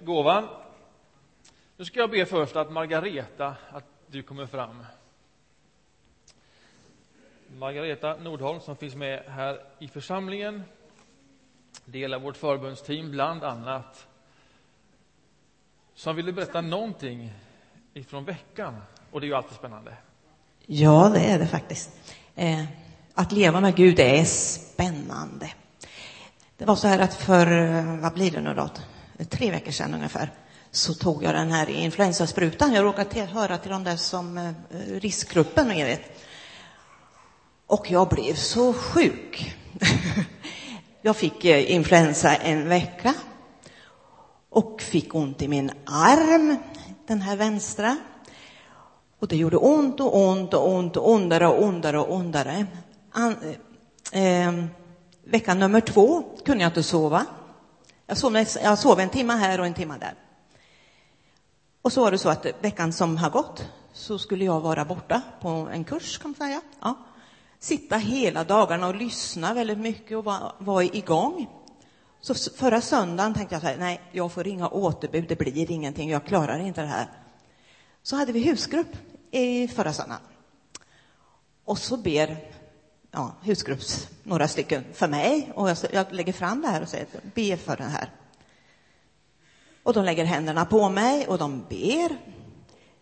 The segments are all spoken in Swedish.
gåvan. Nu ska jag be först att Margareta, att du kommer fram. Margareta Nordholm som finns med här i församlingen, del av vårt förbundsteam bland annat, som ville berätta någonting ifrån veckan. Och det är ju alltid spännande. Ja, det är det faktiskt. Eh, att leva med Gud är spännande. Det var så här att för, eh, vad blir det nu då, tre veckor sedan ungefär, så tog jag den här influensasprutan. Jag råkade höra till de där som eh, riskgruppen, ni vet. Och jag blev så sjuk. jag fick eh, influensa en vecka och fick ont i min arm, den här vänstra. Och det gjorde ont och ont och ont och ondare och ondare och ondare. An, eh, ehm, vecka nummer två kunde jag inte sova. Jag sov, jag sov en timme här och en timme där. Och så var det så att veckan som har gått så skulle jag vara borta på en kurs, kan man säga. Ja. Sitta hela dagarna och lyssna väldigt mycket och vara, var igång. Så förra söndagen tänkte jag så här, nej, jag får ringa återbud, det blir ingenting, jag klarar inte det här. Så hade vi husgrupp i förra söndagen. Och så ber ja, husgrupps, några stycken för mig och jag, jag lägger fram det här och säger be för det här. Och de lägger händerna på mig och de ber.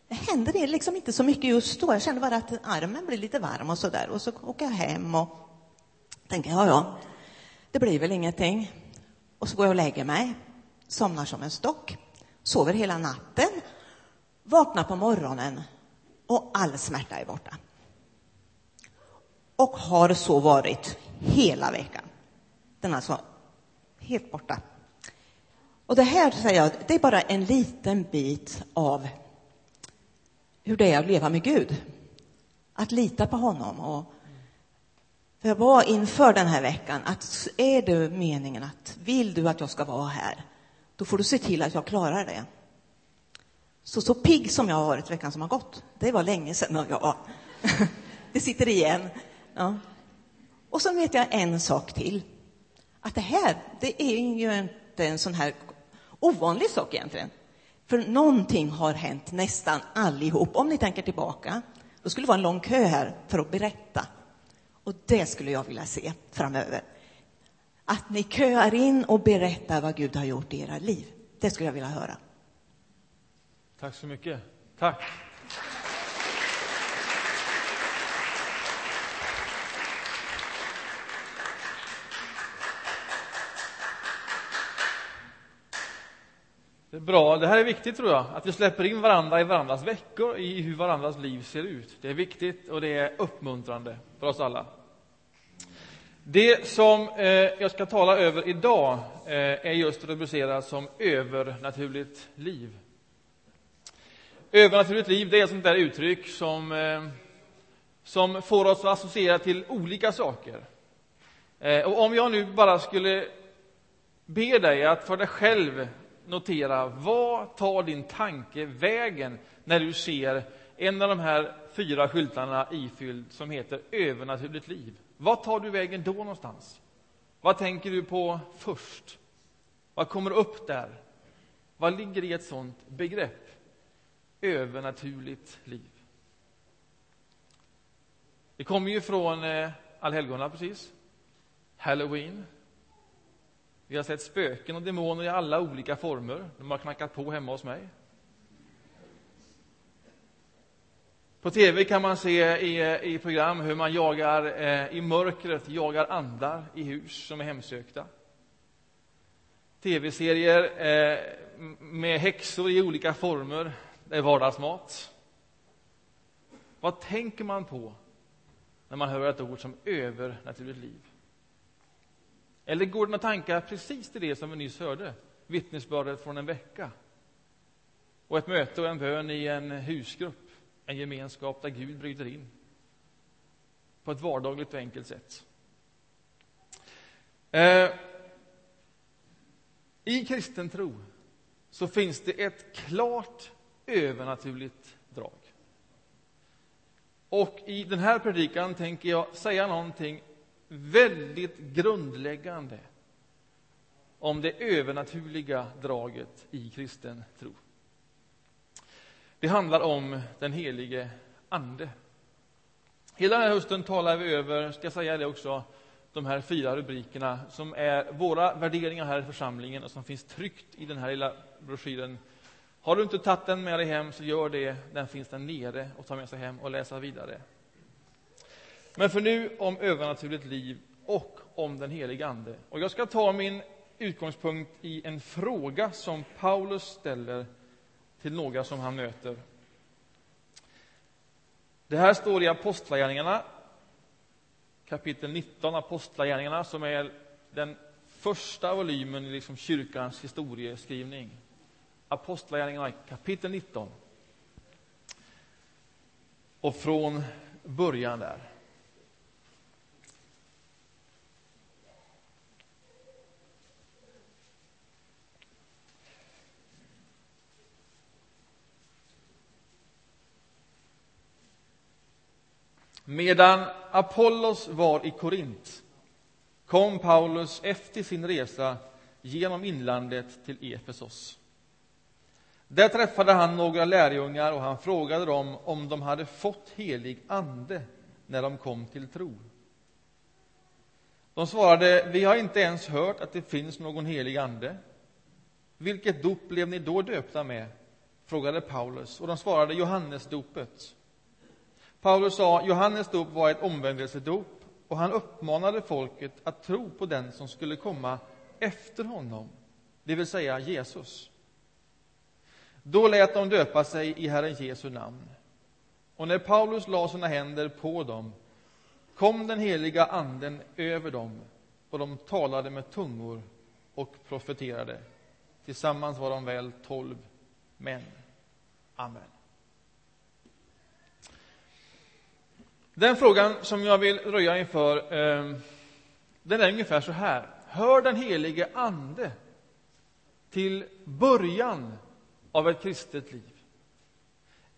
Det händer det liksom inte så mycket just då. Jag kände bara att armen blir lite varm och så där. Och så åker jag hem och tänker, ja, ja, det blir väl ingenting. Och så går jag och lägger mig, somnar som en stock, sover hela natten, vaknar på morgonen och all smärta är borta. Och har så varit hela veckan. Den är alltså helt borta. Och det här, säger jag, det är bara en liten bit av hur det är att leva med Gud. Att lita på honom. Och för jag var inför den här veckan att är det meningen att vill du att jag ska vara här, då får du se till att jag klarar det. Så, så pigg som jag har varit veckan som har gått, det var länge sedan jag Det sitter igen. Ja. Och så vet jag en sak till. Att det här, det är ju inte en sån här ovanlig sak egentligen. För någonting har hänt nästan allihop. Om ni tänker tillbaka, då skulle det vara en lång kö här för att berätta. Och det skulle jag vilja se framöver. Att ni köar in och berättar vad Gud har gjort i era liv. Det skulle jag vilja höra. Tack så mycket. Tack. Det är bra. Det här är viktigt, tror jag, att vi släpper in varandra i varandras veckor, i hur varandras liv ser ut. Det är viktigt och det är uppmuntrande för oss alla. Det som eh, jag ska tala över idag eh, är just rubricerat som övernaturligt liv. Övernaturligt liv det är ett sånt där uttryck som, eh, som får oss att associera till olika saker. Eh, och om jag nu bara skulle be dig att för dig själv notera vad tar din tanke vägen när du ser en av de här fyra skyltarna ifylld som heter övernaturligt liv. Vad tar du vägen då någonstans? Vad tänker du på först? Vad kommer upp där? Vad ligger i ett sånt begrepp? Övernaturligt liv. Det kommer ju från eh, allhelgona precis. Halloween. Vi har sett spöken och demoner i alla olika former. De har knackat på hemma hos mig. På tv kan man se i, i program hur man jagar eh, i mörkret, jagar andar i hus som är hemsökta. Tv-serier eh, med häxor i olika former är vardagsmat. Vad tänker man på när man hör ett ord som övernaturligt liv? Eller går dina tankar precis till det som vi nyss hörde, vittnesbördet från en vecka? Och ett möte och en bön i en husgrupp, en gemenskap där Gud bryter in på ett vardagligt och enkelt sätt. Eh, I kristen tro så finns det ett klart övernaturligt drag. Och i den här predikan tänker jag säga någonting väldigt grundläggande om det övernaturliga draget i kristen tro. Det handlar om den helige Ande. Hela den här hösten talar vi över, ska jag säga det också, de här fyra rubrikerna som är våra värderingar här i församlingen och som finns tryckt i den här lilla broschyren. Har du inte tagit den med dig hem så gör det. Den finns där nere och ta med sig hem och läsa vidare. Men för nu om övernaturligt liv och om den helige Ande. Och jag ska ta min utgångspunkt i en fråga som Paulus ställer till några som han möter. Det här står i Apostlagärningarna, kapitel 19, Apostlagärningarna, som är den första volymen i liksom kyrkans historieskrivning. Apostlagärningarna, kapitel 19. Och från början där. Medan Apollos var i Korint kom Paulus efter sin resa genom inlandet till Efesos. Där träffade han några lärjungar och han frågade dem om de hade fått helig ande när de kom till tro. De svarade, vi har inte ens hört att det finns någon helig ande. Vilket dop blev ni då döpta med? frågade Paulus, och de svarade Johannesdopet. Paulus sa Johannes dop var ett omvändelsedop och han uppmanade folket att tro på den som skulle komma efter honom, det vill säga Jesus. Då lät de döpa sig i Herren Jesu namn. Och när Paulus lade sina händer på dem kom den heliga anden över dem och de talade med tungor och profeterade. Tillsammans var de väl tolv män. Amen. Den frågan som jag vill röja inför, eh, den är ungefär så här. Hör den helige Ande till början av ett kristet liv?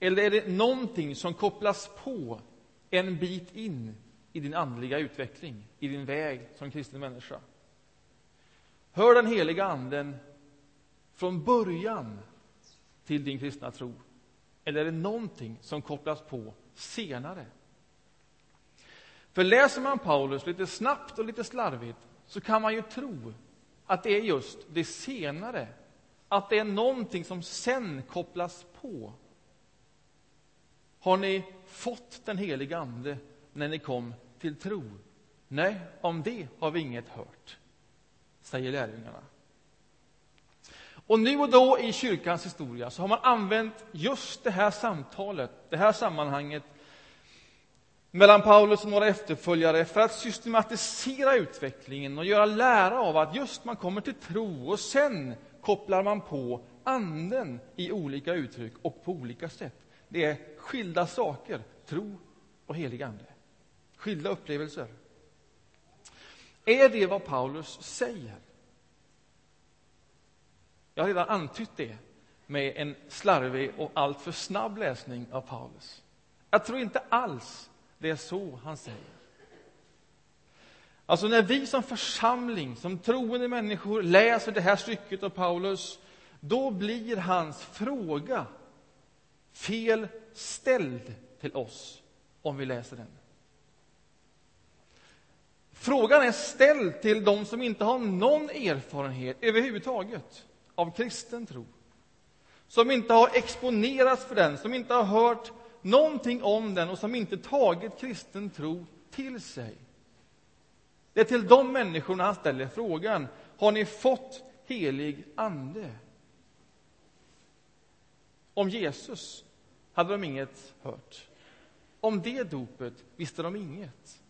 Eller är det någonting som kopplas på en bit in i din andliga utveckling, i din väg som kristen människa? Hör den heliga Anden från början till din kristna tro? Eller är det någonting som kopplas på senare? För läser man Paulus lite snabbt och lite slarvigt så kan man ju tro att det är just det senare, att det är någonting som sen kopplas på. Har ni fått den heliga Ande när ni kom till tro? Nej, om det har vi inget hört, säger lärjungarna. Och nu och då i kyrkans historia så har man använt just det här samtalet, det här sammanhanget mellan Paulus och några efterföljare för att systematisera utvecklingen och göra lära av att just man kommer till tro och sen kopplar man på anden i olika uttryck och på olika sätt. Det är skilda saker, tro och helig ande. Skilda upplevelser. Är det vad Paulus säger? Jag har redan antytt det med en slarvig och alltför snabb läsning av Paulus. Jag tror inte alls det är så han säger. Alltså när vi som församling, som troende människor läser det här stycket av Paulus, då blir hans fråga fel ställd till oss om vi läser den. Frågan är ställd till de som inte har någon erfarenhet överhuvudtaget av kristen tro. Som inte har exponerats för den, som inte har hört någonting om den och som inte tagit kristen tro till sig. Det är till de människorna han ställer frågan. Har ni fått helig ande? Om Jesus hade de inget hört. Om det dopet visste de inget.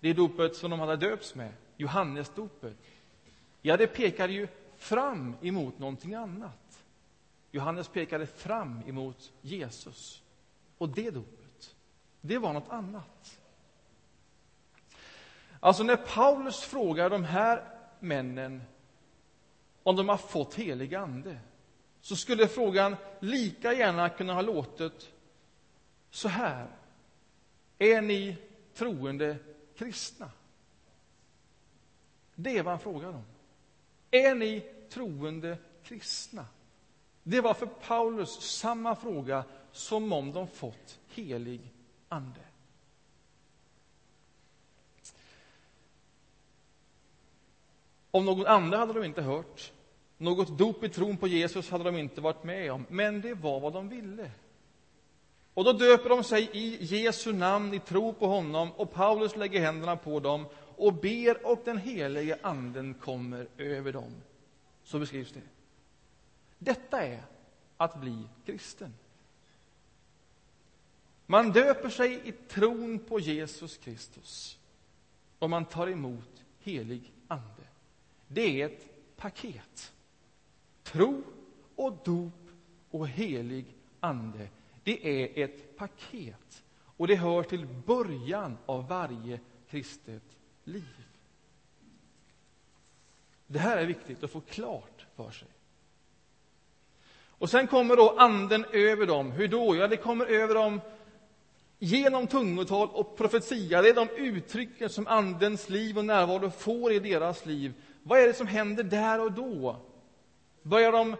Det dopet som de hade döpts med, Johannesdopet, ja, det pekade ju fram emot någonting annat. Johannes pekade fram emot Jesus. Och det dopet, det var något annat. Alltså när Paulus frågar de här männen om de har fått helig ande så skulle frågan lika gärna kunna ha låtit så här. Är ni troende kristna? Det är vad han frågar om. Är ni troende kristna? Det var för Paulus samma fråga som om de fått helig ande. Om någon ande hade de inte hört. Något dop i tron på Jesus hade de inte varit med om, men det var vad de ville. Och då döper de sig i Jesu namn i tro på honom och Paulus lägger händerna på dem och ber och den helige anden kommer över dem. Så beskrivs det. Detta är att bli kristen. Man döper sig i tron på Jesus Kristus och man tar emot helig ande. Det är ett paket. Tro och dop och helig ande, det är ett paket. Och det hör till början av varje kristet liv. Det här är viktigt att få klart för sig. Och sen kommer då anden över dem. Hur då? Ja, det kommer över dem genom tungotal och profetia. Det är de uttrycken som andens liv och närvaro får i deras liv. Vad är det som händer där och då? Börjar de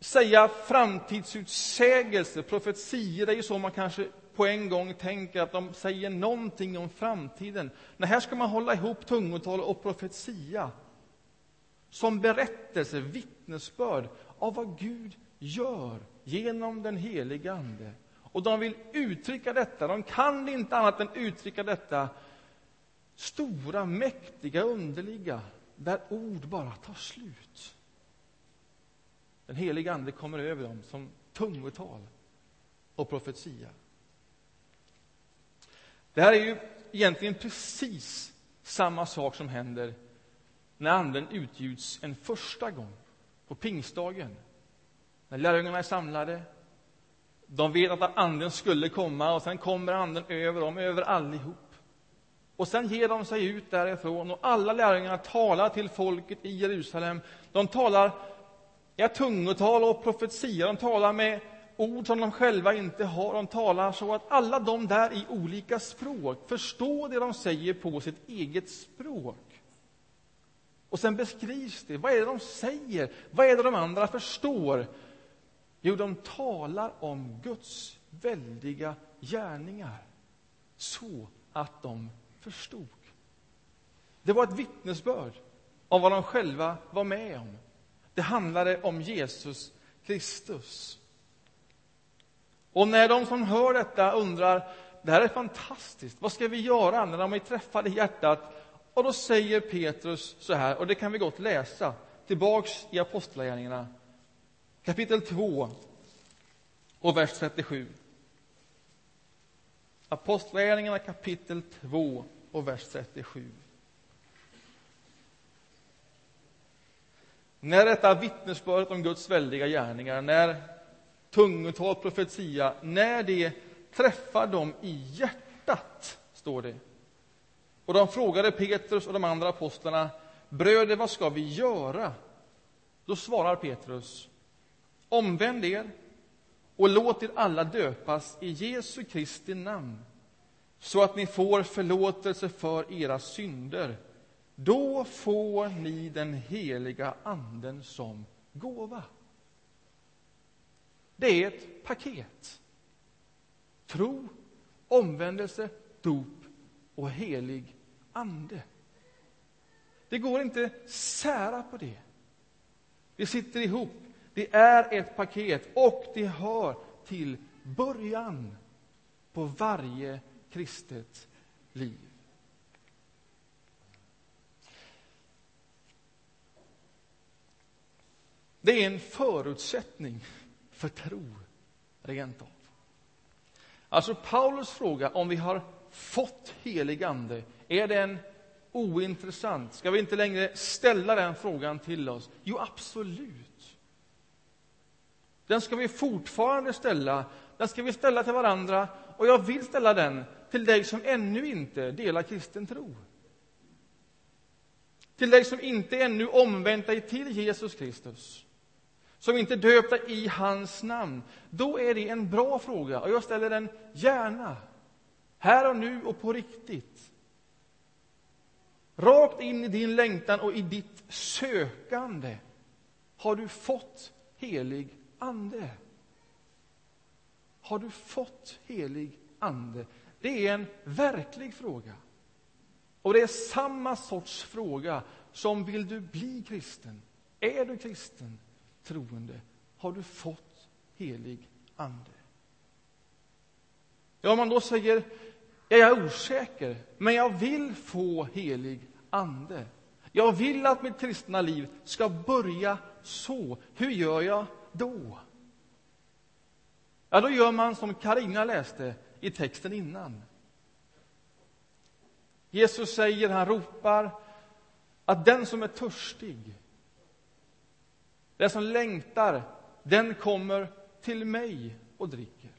säga framtidsutsägelser, profetier? Det är ju så man kanske på en gång tänker att de säger någonting om framtiden. Nej, här ska man hålla ihop tungotal och profetia som berättelse, vittnesbörd av vad Gud gör genom den heliga Ande. Och de vill uttrycka detta, de kan inte annat än uttrycka detta stora, mäktiga, underliga, där ord bara tar slut. Den heliga Ande kommer över dem som tungotal och profetia. Det här är ju egentligen precis samma sak som händer när Anden utgjuts en första gång, på pingstdagen. När lärjungarna är samlade, de vet att Anden skulle komma och sen kommer Anden över dem, över allihop. Och sen ger de sig ut därifrån och alla lärjungarna talar till folket i Jerusalem. De talar i tungotal och profetia, de talar med ord som de själva inte har. De talar så att alla de där i olika språk förstår det de säger på sitt eget språk. Och sen beskrivs det. Vad är det de säger? Vad är det de andra förstår? Jo, de talar om Guds väldiga gärningar så att de förstod. Det var ett vittnesbörd om vad de själva var med om. Det handlade om Jesus Kristus. Och när de som hör detta undrar, det här är fantastiskt, vad ska vi göra när de är träffade i hjärtat? Och då säger Petrus så här, och det kan vi gott läsa, tillbaks i Apostlagärningarna, kapitel 2 och vers 37. Apostlagärningarna kapitel 2 och vers 37. När detta vittnesbördet om Guds väldiga gärningar, när tungotal profetia, när det träffar dem i hjärtat, står det. Och de frågade Petrus och de andra apostlarna, bröder, vad ska vi göra? Då svarar Petrus, omvänd er och låt er alla döpas i Jesu Kristi namn så att ni får förlåtelse för era synder. Då får ni den heliga Anden som gåva. Det är ett paket. Tro, omvändelse, dop och helig ande. Det går inte sära på det. Det sitter ihop. Det är ett paket och det hör till början på varje kristet liv. Det är en förutsättning för tro, rent av. Alltså Paulus fråga om vi har fått helig ande, är den ointressant? Ska vi inte längre ställa den frågan till oss? Jo, absolut. Den ska vi fortfarande ställa. Den ska vi ställa till varandra och jag vill ställa den till dig som ännu inte delar kristen tro. Till dig som inte ännu omvänt dig till Jesus Kristus, som inte döpt dig i hans namn. Då är det en bra fråga, och jag ställer den gärna, här och nu och på riktigt. rakt in i din längtan och i ditt sökande har du fått helig ande. Har du fått helig ande? Det är en verklig fråga. Och det är samma sorts fråga som vill du bli kristen? Är du kristen, troende? Har du fått helig ande? Ja, om man då säger jag är osäker, men jag vill få helig ande. Jag vill att mitt kristna liv ska börja så. Hur gör jag då? Ja, då gör man som Karina läste i texten innan. Jesus säger, han ropar, att den som är törstig, den som längtar, den kommer till mig och dricker.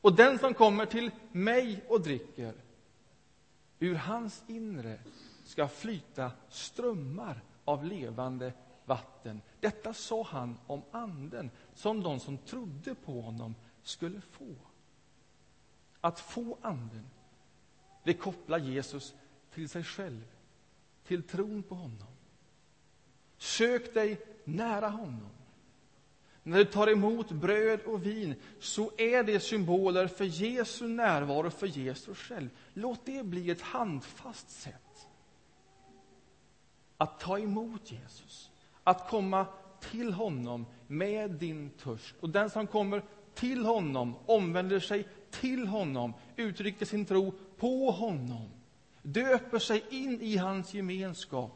Och den som kommer till mig och dricker, ur hans inre ska flyta strömmar av levande vatten. Detta sa han om Anden, som de som trodde på honom skulle få. Att få Anden, det kopplar Jesus till sig själv, till tron på honom. Sök dig nära honom. När du tar emot bröd och vin så är det symboler för Jesu närvaro, för Jesus själv. Låt det bli ett handfast sätt att ta emot Jesus, att komma till honom med din törst. Och den som kommer till honom, omvänder sig till honom, uttrycker sin tro på honom, döper sig in i hans gemenskap,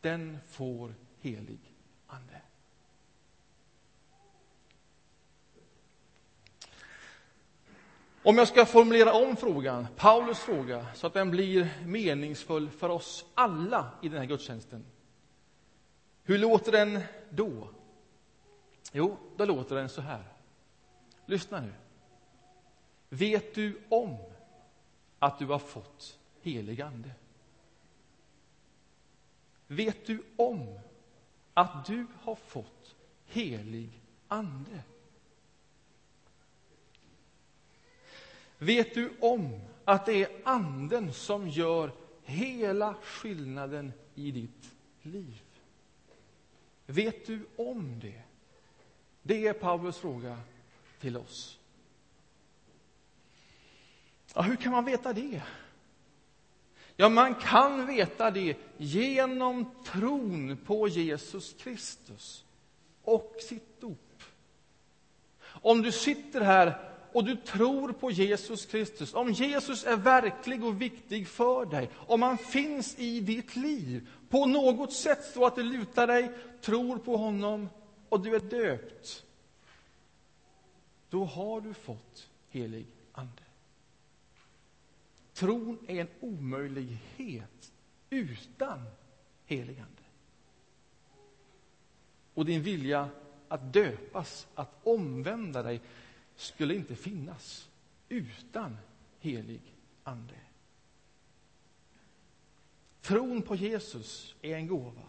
den får helig ande. Om jag ska formulera om frågan, Paulus fråga, så att den blir meningsfull för oss alla i den här gudstjänsten. Hur låter den då? Jo, då låter den så här. Lyssna nu. Vet du om att du har fått helig ande? Vet du om att du har fått helig ande? Vet du om att det är Anden som gör hela skillnaden i ditt liv? Vet du om det? Det är Paulus fråga till oss. Ja, hur kan man veta det? Ja, man kan veta det genom tron på Jesus Kristus och sitt dop. Om du sitter här och du tror på Jesus Kristus, om Jesus är verklig och viktig för dig, om han finns i ditt liv på något sätt så att du lutar dig, tror på honom och du är döpt, då har du fått helig ande. Tron är en omöjlighet utan helig ande. Och din vilja att döpas, att omvända dig, skulle inte finnas utan helig ande. Tron på Jesus är en gåva.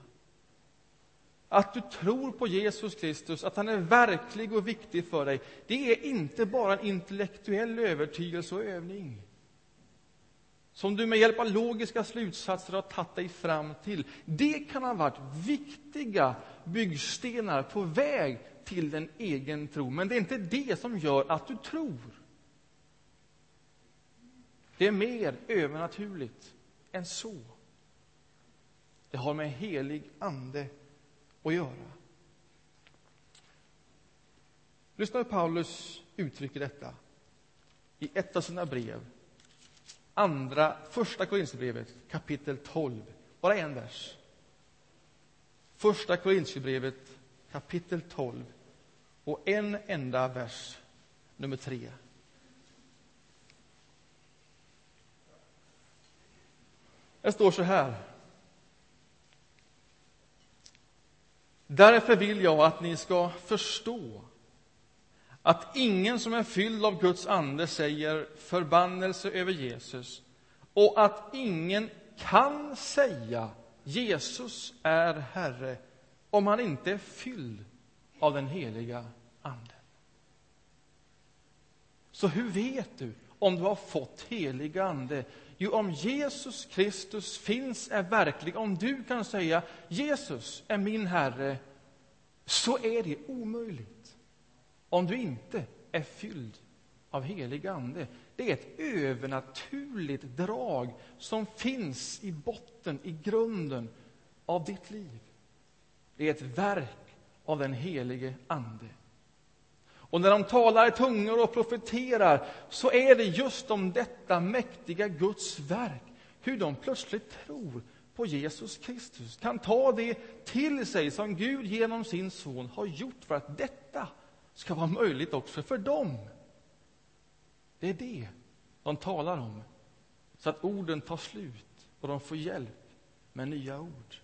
Att du tror på Jesus Kristus, att han är verklig och viktig för dig, det är inte bara en intellektuell övertygelse och övning som du med hjälp av logiska slutsatser har tagit dig fram till. Det kan ha varit viktiga byggstenar på väg till en egen tro, men det är inte det som gör att du tror. Det är mer övernaturligt än så. Det har med helig ande att göra. Lyssna hur Paulus uttrycker detta i ett av sina brev. Andra, första Korinthierbrevet, kapitel 12. Bara en vers. Första Korinthierbrevet, kapitel 12 och en enda vers, nummer tre. Det står så här. Därför vill jag att ni ska förstå att ingen som är fylld av Guds ande säger förbannelse över Jesus och att ingen kan säga Jesus är Herre om han inte är fylld av den heliga Anden. Så hur vet du om du har fått helig Ande? Jo, om Jesus Kristus finns, är verklig, om du kan säga Jesus är min Herre, så är det omöjligt om du inte är fylld av helig Ande. Det är ett övernaturligt drag som finns i botten, i grunden av ditt liv. Det är ett verk av den helige Ande. Och när de talar i tungor och profeterar så är det just om detta mäktiga Guds verk, hur de plötsligt tror på Jesus Kristus, kan ta det till sig som Gud genom sin son har gjort för att detta ska vara möjligt också för dem. Det är det de talar om, så att orden tar slut och de får hjälp med nya ord.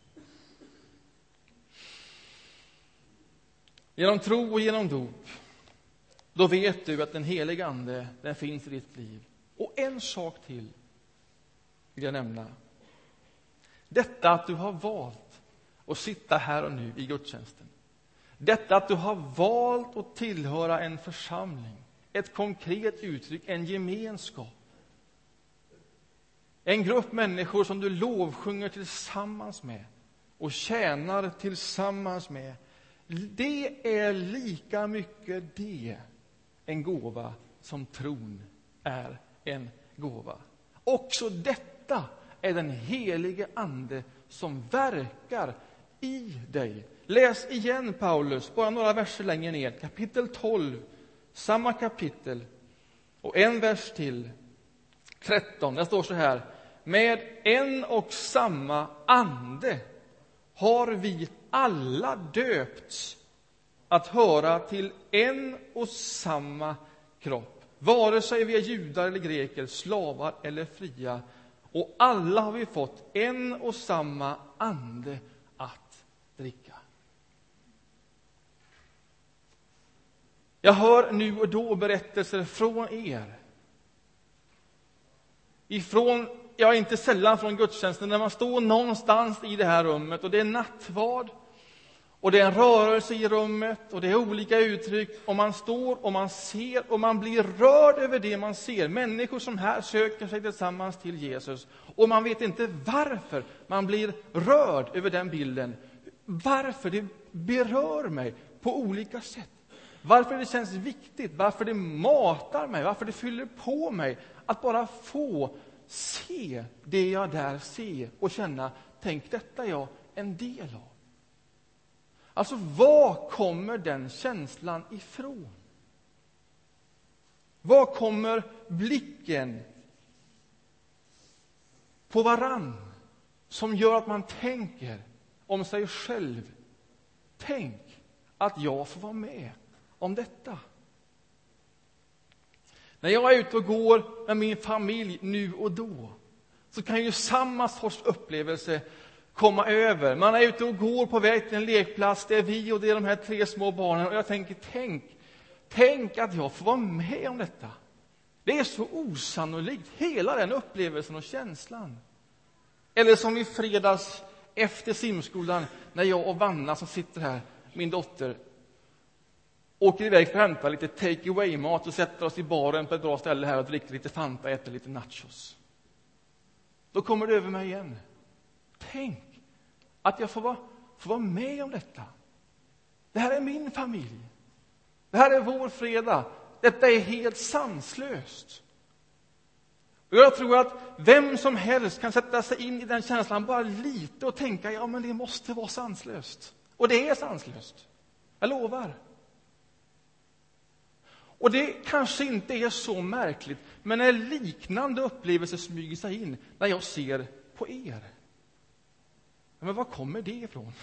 Genom tro och genom dop, då vet du att den heliga Ande, den finns i ditt liv. Och en sak till vill jag nämna. Detta att du har valt att sitta här och nu i gudstjänsten. Detta att du har valt att tillhöra en församling, ett konkret uttryck, en gemenskap. En grupp människor som du lovsjunger tillsammans med och tjänar tillsammans med. Det är lika mycket det en gåva som tron är en gåva. Också detta är den helige Ande som verkar i dig. Läs igen Paulus, bara några verser längre ner, kapitel 12, samma kapitel och en vers till, 13. Där står så här. Med en och samma ande har vi alla döpts att höra till en och samma kropp, vare sig vi är judar eller greker, slavar eller fria. Och alla har vi fått en och samma ande att dricka. Jag hör nu och då berättelser från er. Ifrån, ja, inte sällan från gudstjänsten, när man står någonstans i det här rummet och det är nattvard och det är en rörelse i rummet och det är olika uttryck och man står och man ser och man blir rörd över det man ser. Människor som här söker sig tillsammans till Jesus och man vet inte varför man blir rörd över den bilden. Varför det berör mig på olika sätt. Varför det känns viktigt, varför det matar mig, varför det fyller på mig att bara få se det jag där ser och känna, tänk detta är jag en del av. Alltså, var kommer den känslan ifrån? Var kommer blicken på varann som gör att man tänker om sig själv? Tänk att jag får vara med om detta. När jag är ute och går med min familj nu och då så kan ju samma sorts upplevelse komma över. Man är ute och går på väg till en lekplats. Det är vi och det är de här tre små barnen. Och jag tänker, tänk, tänk att jag får vara med om detta. Det är så osannolikt, hela den upplevelsen och känslan. Eller som i fredags efter simskolan, när jag och Vanna som sitter här, min dotter, åker iväg för att hämta lite take away-mat och sätter oss i baren på ett bra ställe här och dricker lite Fanta och äter lite nachos. Då kommer det över mig igen. Tänk att jag får vara, får vara med om detta. Det här är min familj. Det här är vår fredag. Detta är helt sanslöst. Och jag tror att vem som helst kan sätta sig in i den känslan bara lite och tänka ja, men det måste vara sanslöst. Och det är sanslöst. Jag lovar. Och det kanske inte är så märkligt, men en liknande upplevelse smyger sig in när jag ser på er. Men var kommer det ifrån?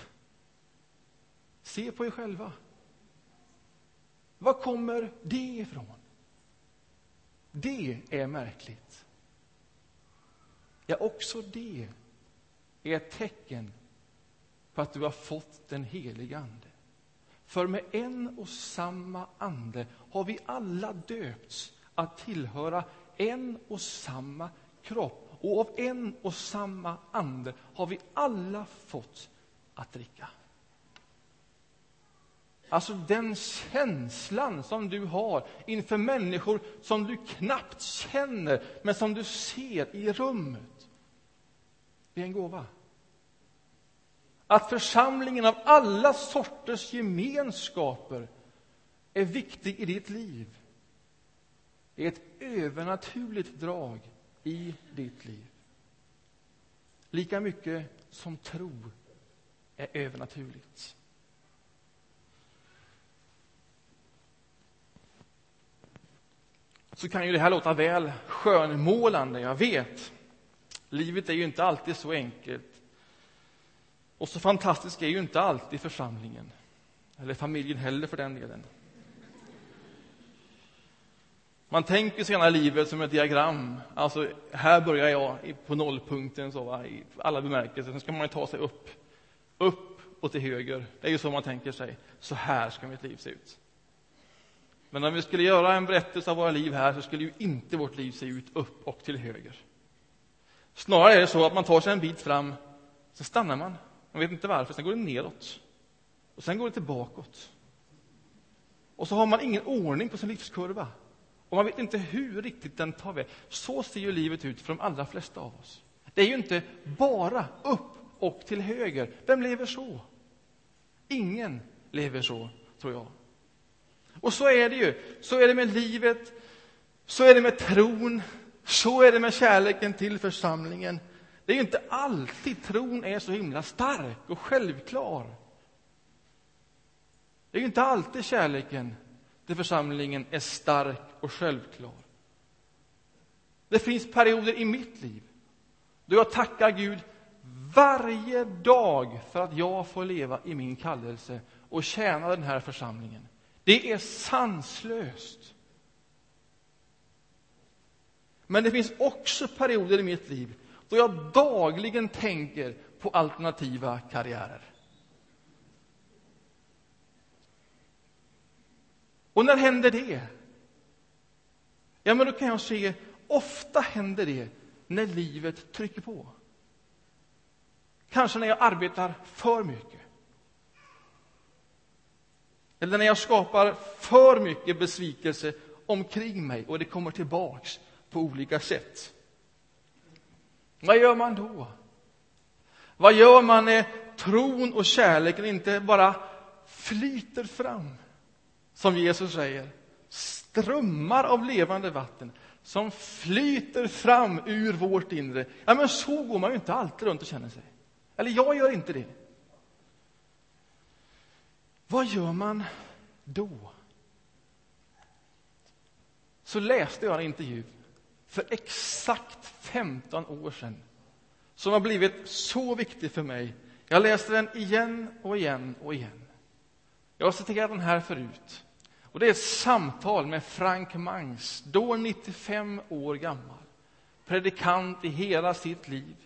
Se på er själva. Var kommer det ifrån? Det är märkligt. Ja, också det är ett tecken på att du har fått den heliga Ande. För med en och samma ande har vi alla döpts att tillhöra en och samma kropp. Och av en och samma ande har vi alla fått att dricka. Alltså den känslan som du har inför människor som du knappt känner, men som du ser i rummet. Det är en gåva. Att församlingen av alla sorters gemenskaper är viktig i ditt liv. Det är ett övernaturligt drag i ditt liv. Lika mycket som tro är övernaturligt. Så kan ju det här låta väl skönmålande, jag vet. Livet är ju inte alltid så enkelt. Och så fantastisk är ju inte alltid församlingen, eller familjen heller för den delen. Man tänker sig livet som ett diagram. Alltså, här börjar jag på nollpunkten så, va, i alla bemärkelser. Sen ska man ta sig upp. Upp och till höger. Det är ju så man tänker sig. Så här ska mitt liv se ut. Men om vi skulle göra en berättelse av våra liv här så skulle ju inte vårt liv se ut upp och till höger. Snarare är det så att man tar sig en bit fram, sen stannar man. Man vet inte varför, sen går det neråt. Och sen går det tillbakåt. Och så har man ingen ordning på sin livskurva. Och man vet inte hur riktigt den tar väg. Så ser ju livet ut för de allra flesta av oss. Det är ju inte bara upp och till höger. Vem lever så? Ingen lever så, tror jag. Och så är det ju. Så är det med livet, så är det med tron, så är det med kärleken till församlingen. Det är ju inte alltid tron är så himla stark och självklar. Det är ju inte alltid kärleken till församlingen är stark och självklar. Det finns perioder i mitt liv då jag tackar Gud varje dag för att jag får leva i min kallelse och tjäna den här församlingen. Det är sanslöst. Men det finns också perioder i mitt liv då jag dagligen tänker på alternativa karriärer. Och när händer det? Ja, men då kan jag se, ofta händer det när livet trycker på. Kanske när jag arbetar för mycket. Eller när jag skapar för mycket besvikelse omkring mig och det kommer tillbaks på olika sätt. Vad gör man då? Vad gör man när tron och kärleken inte bara flyter fram, som Jesus säger, strömmar av levande vatten som flyter fram ur vårt inre. Ja, men så går man ju inte alltid runt och känner sig. Eller jag gör inte det. Vad gör man då? Så läste jag en intervju för exakt 15 år sedan som har blivit så viktig för mig. Jag läste den igen och igen och igen. Jag har citerat den här förut. Och Det är ett samtal med Frank Mangs, då 95 år gammal. Predikant i hela sitt liv.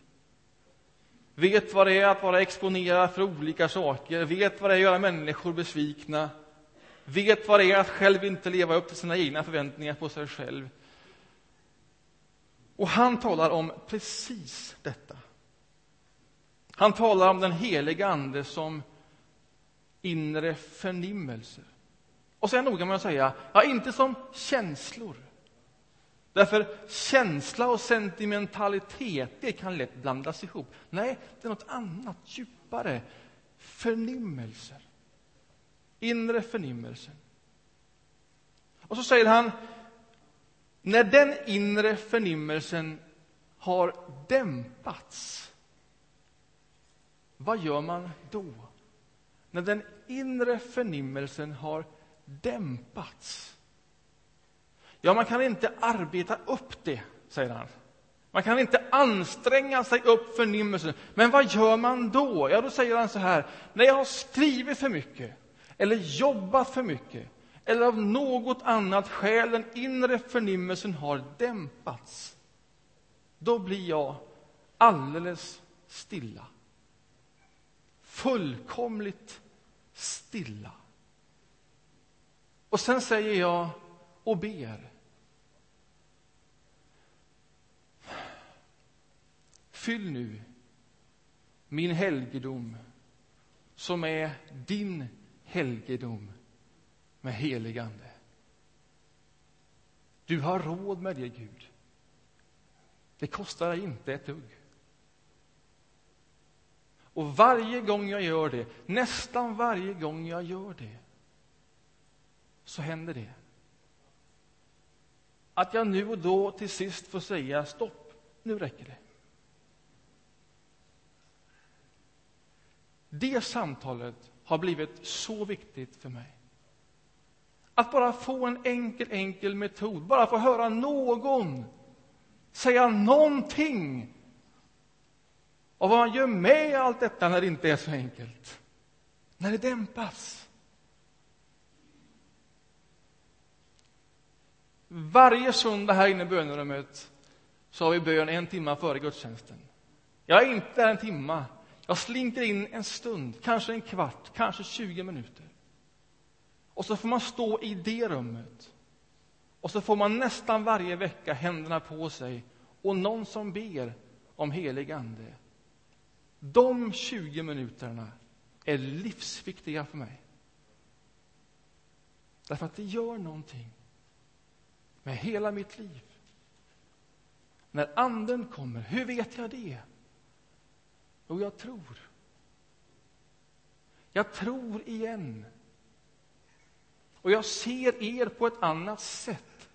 Vet vad det är att vara exponerad för olika saker, vet vad det är att göra människor besvikna. Vet vad det är att själv inte leva upp till sina egna förväntningar på sig själv. Och han talar om precis detta. Han talar om den heliga Ande som inre förnimmelser. Och sen noga med att säga, ja, inte som känslor. Därför känsla och sentimentalitet, det kan lätt blandas ihop. Nej, det är något annat, djupare. Förnimmelser. Inre förnimmelser. Och så säger han, när den inre förnimmelsen har dämpats, vad gör man då? När den inre förnimmelsen har dämpats. Ja, man kan inte arbeta upp det, säger han. Man kan inte anstränga sig upp förnimmelsen. Men vad gör man då? Ja, då säger han så här. När jag har skrivit för mycket, eller jobbat för mycket, eller av något annat skäl den inre förnimmelsen har dämpats, då blir jag alldeles stilla. Fullkomligt stilla. Och sen säger jag och ber. Fyll nu min helgedom som är din helgedom med helig ande. Du har råd med det, Gud. Det kostar dig inte ett dugg. Och varje gång jag gör det, nästan varje gång jag gör det, så händer det. Att jag nu och då till sist får säga stopp, nu räcker det. Det samtalet har blivit så viktigt för mig. Att bara få en enkel, enkel metod, bara få höra någon säga någonting av vad man gör med allt detta när det inte är så enkelt. När det dämpas. Varje söndag här inne i bönerummet så har vi bön en timme före gudstjänsten. Jag är inte där en timme. Jag slinker in en stund, kanske en kvart, kanske 20 minuter. Och så får man stå i det rummet. Och så får man nästan varje vecka händerna på sig och någon som ber om helig ande. De 20 minuterna är livsviktiga för mig. Därför att det gör någonting med hela mitt liv. När Anden kommer, hur vet jag det? Jo, jag tror. Jag tror igen. Och jag ser er på ett annat sätt.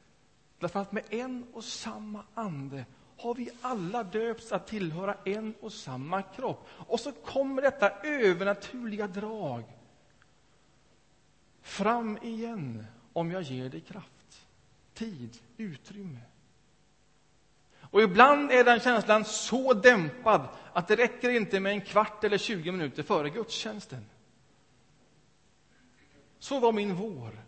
Därför att med en och samma ande har vi alla döpts att tillhöra en och samma kropp. Och så kommer detta övernaturliga drag fram igen om jag ger dig kraft, tid, utrymme. Och ibland är den känslan så dämpad att det räcker inte med en kvart eller 20 minuter före gudstjänsten. Så var min vår.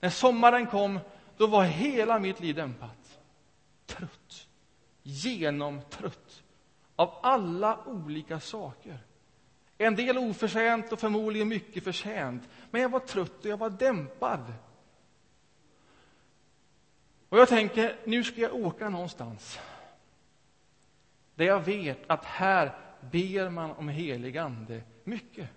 När sommaren kom, då var hela mitt liv dämpat. Trött. Genomtrött. Av alla olika saker. En del oförtjänt och förmodligen mycket förtjänt. Men jag var trött och jag var dämpad. Och jag tänker, nu ska jag åka någonstans. Där jag vet att här ber man om helig ande mycket.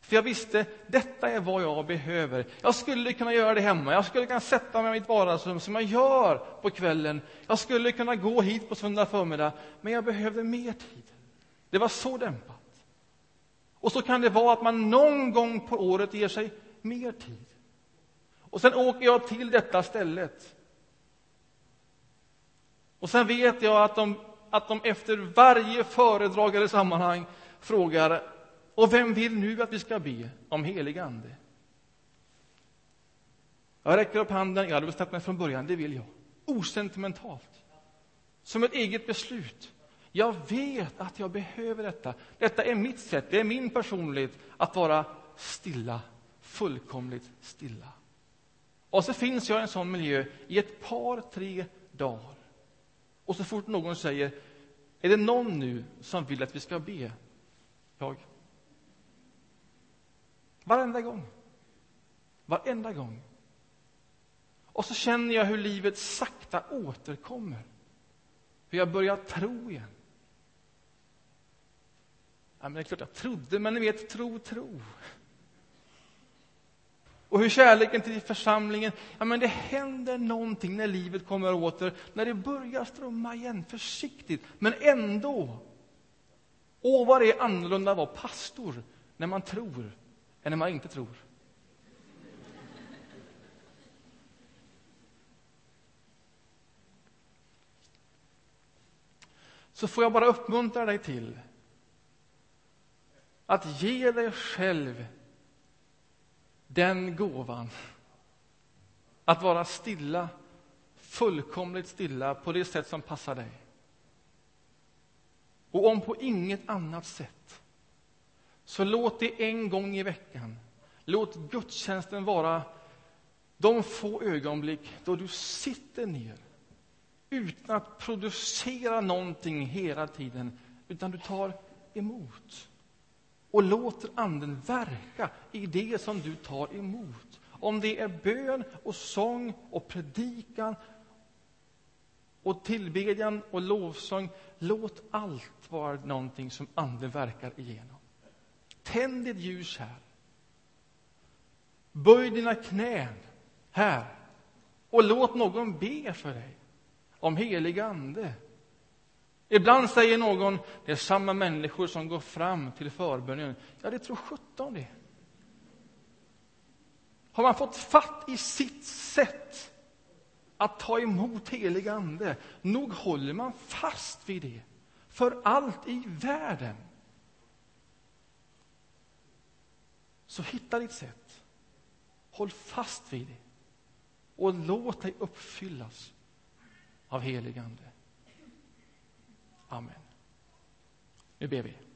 För jag visste, detta är vad jag behöver. Jag skulle kunna göra det hemma. Jag skulle kunna sätta mig i mitt vardagsrum som jag gör på kvällen. Jag skulle kunna gå hit på söndag förmiddag. Men jag behövde mer tid. Det var så dämpat. Och så kan det vara att man någon gång på året ger sig mer tid. Och sen åker jag till detta stället. Och sen vet jag att de, att de efter varje föredrag eller sammanhang frågar och vem vill nu att vi ska be om helig ande? Jag räcker upp handen, jag hade bestämt mig från början, det vill jag. Osentimentalt. Som ett eget beslut. Jag vet att jag behöver detta. Detta är mitt sätt, det är min personlighet att vara stilla, fullkomligt stilla. Och så finns jag i en sån miljö i ett par, tre dagar. Och så fort någon säger, är det någon nu som vill att vi ska be? Jag. Varenda gång. Varenda gång. Och så känner jag hur livet sakta återkommer. Hur jag börjar tro igen. Ja, men det är klart jag trodde, men ni vet, tro, tro. Och hur kärleken till församlingen, ja men det händer någonting när livet kommer åter, när det börjar strömma igen, försiktigt, men ändå. Åh, vad det är annorlunda att vara pastor när man tror än när man inte tror. Så får jag bara uppmuntra dig till att ge dig själv den gåvan att vara stilla, fullkomligt stilla på det sätt som passar dig. Och om på inget annat sätt, så låt det en gång i veckan, låt gudstjänsten vara de få ögonblick då du sitter ner utan att producera någonting hela tiden, utan du tar emot och låter Anden verka i det som du tar emot. Om det är bön och sång och predikan och tillbedjan och lovsång, låt allt vara någonting som Anden verkar igenom. Tänd ett ljus här. Böj dina knän här och låt någon be för dig om helig ande. Ibland säger någon, det är samma människor som går fram till förbönen. Ja, det tror sjutton det. Har man fått fatt i sitt sätt att ta emot helig ande, nog håller man fast vid det för allt i världen. Så hitta ditt sätt. Håll fast vid det och låt dig uppfyllas av helig Ande. Amen. Nu ber vi.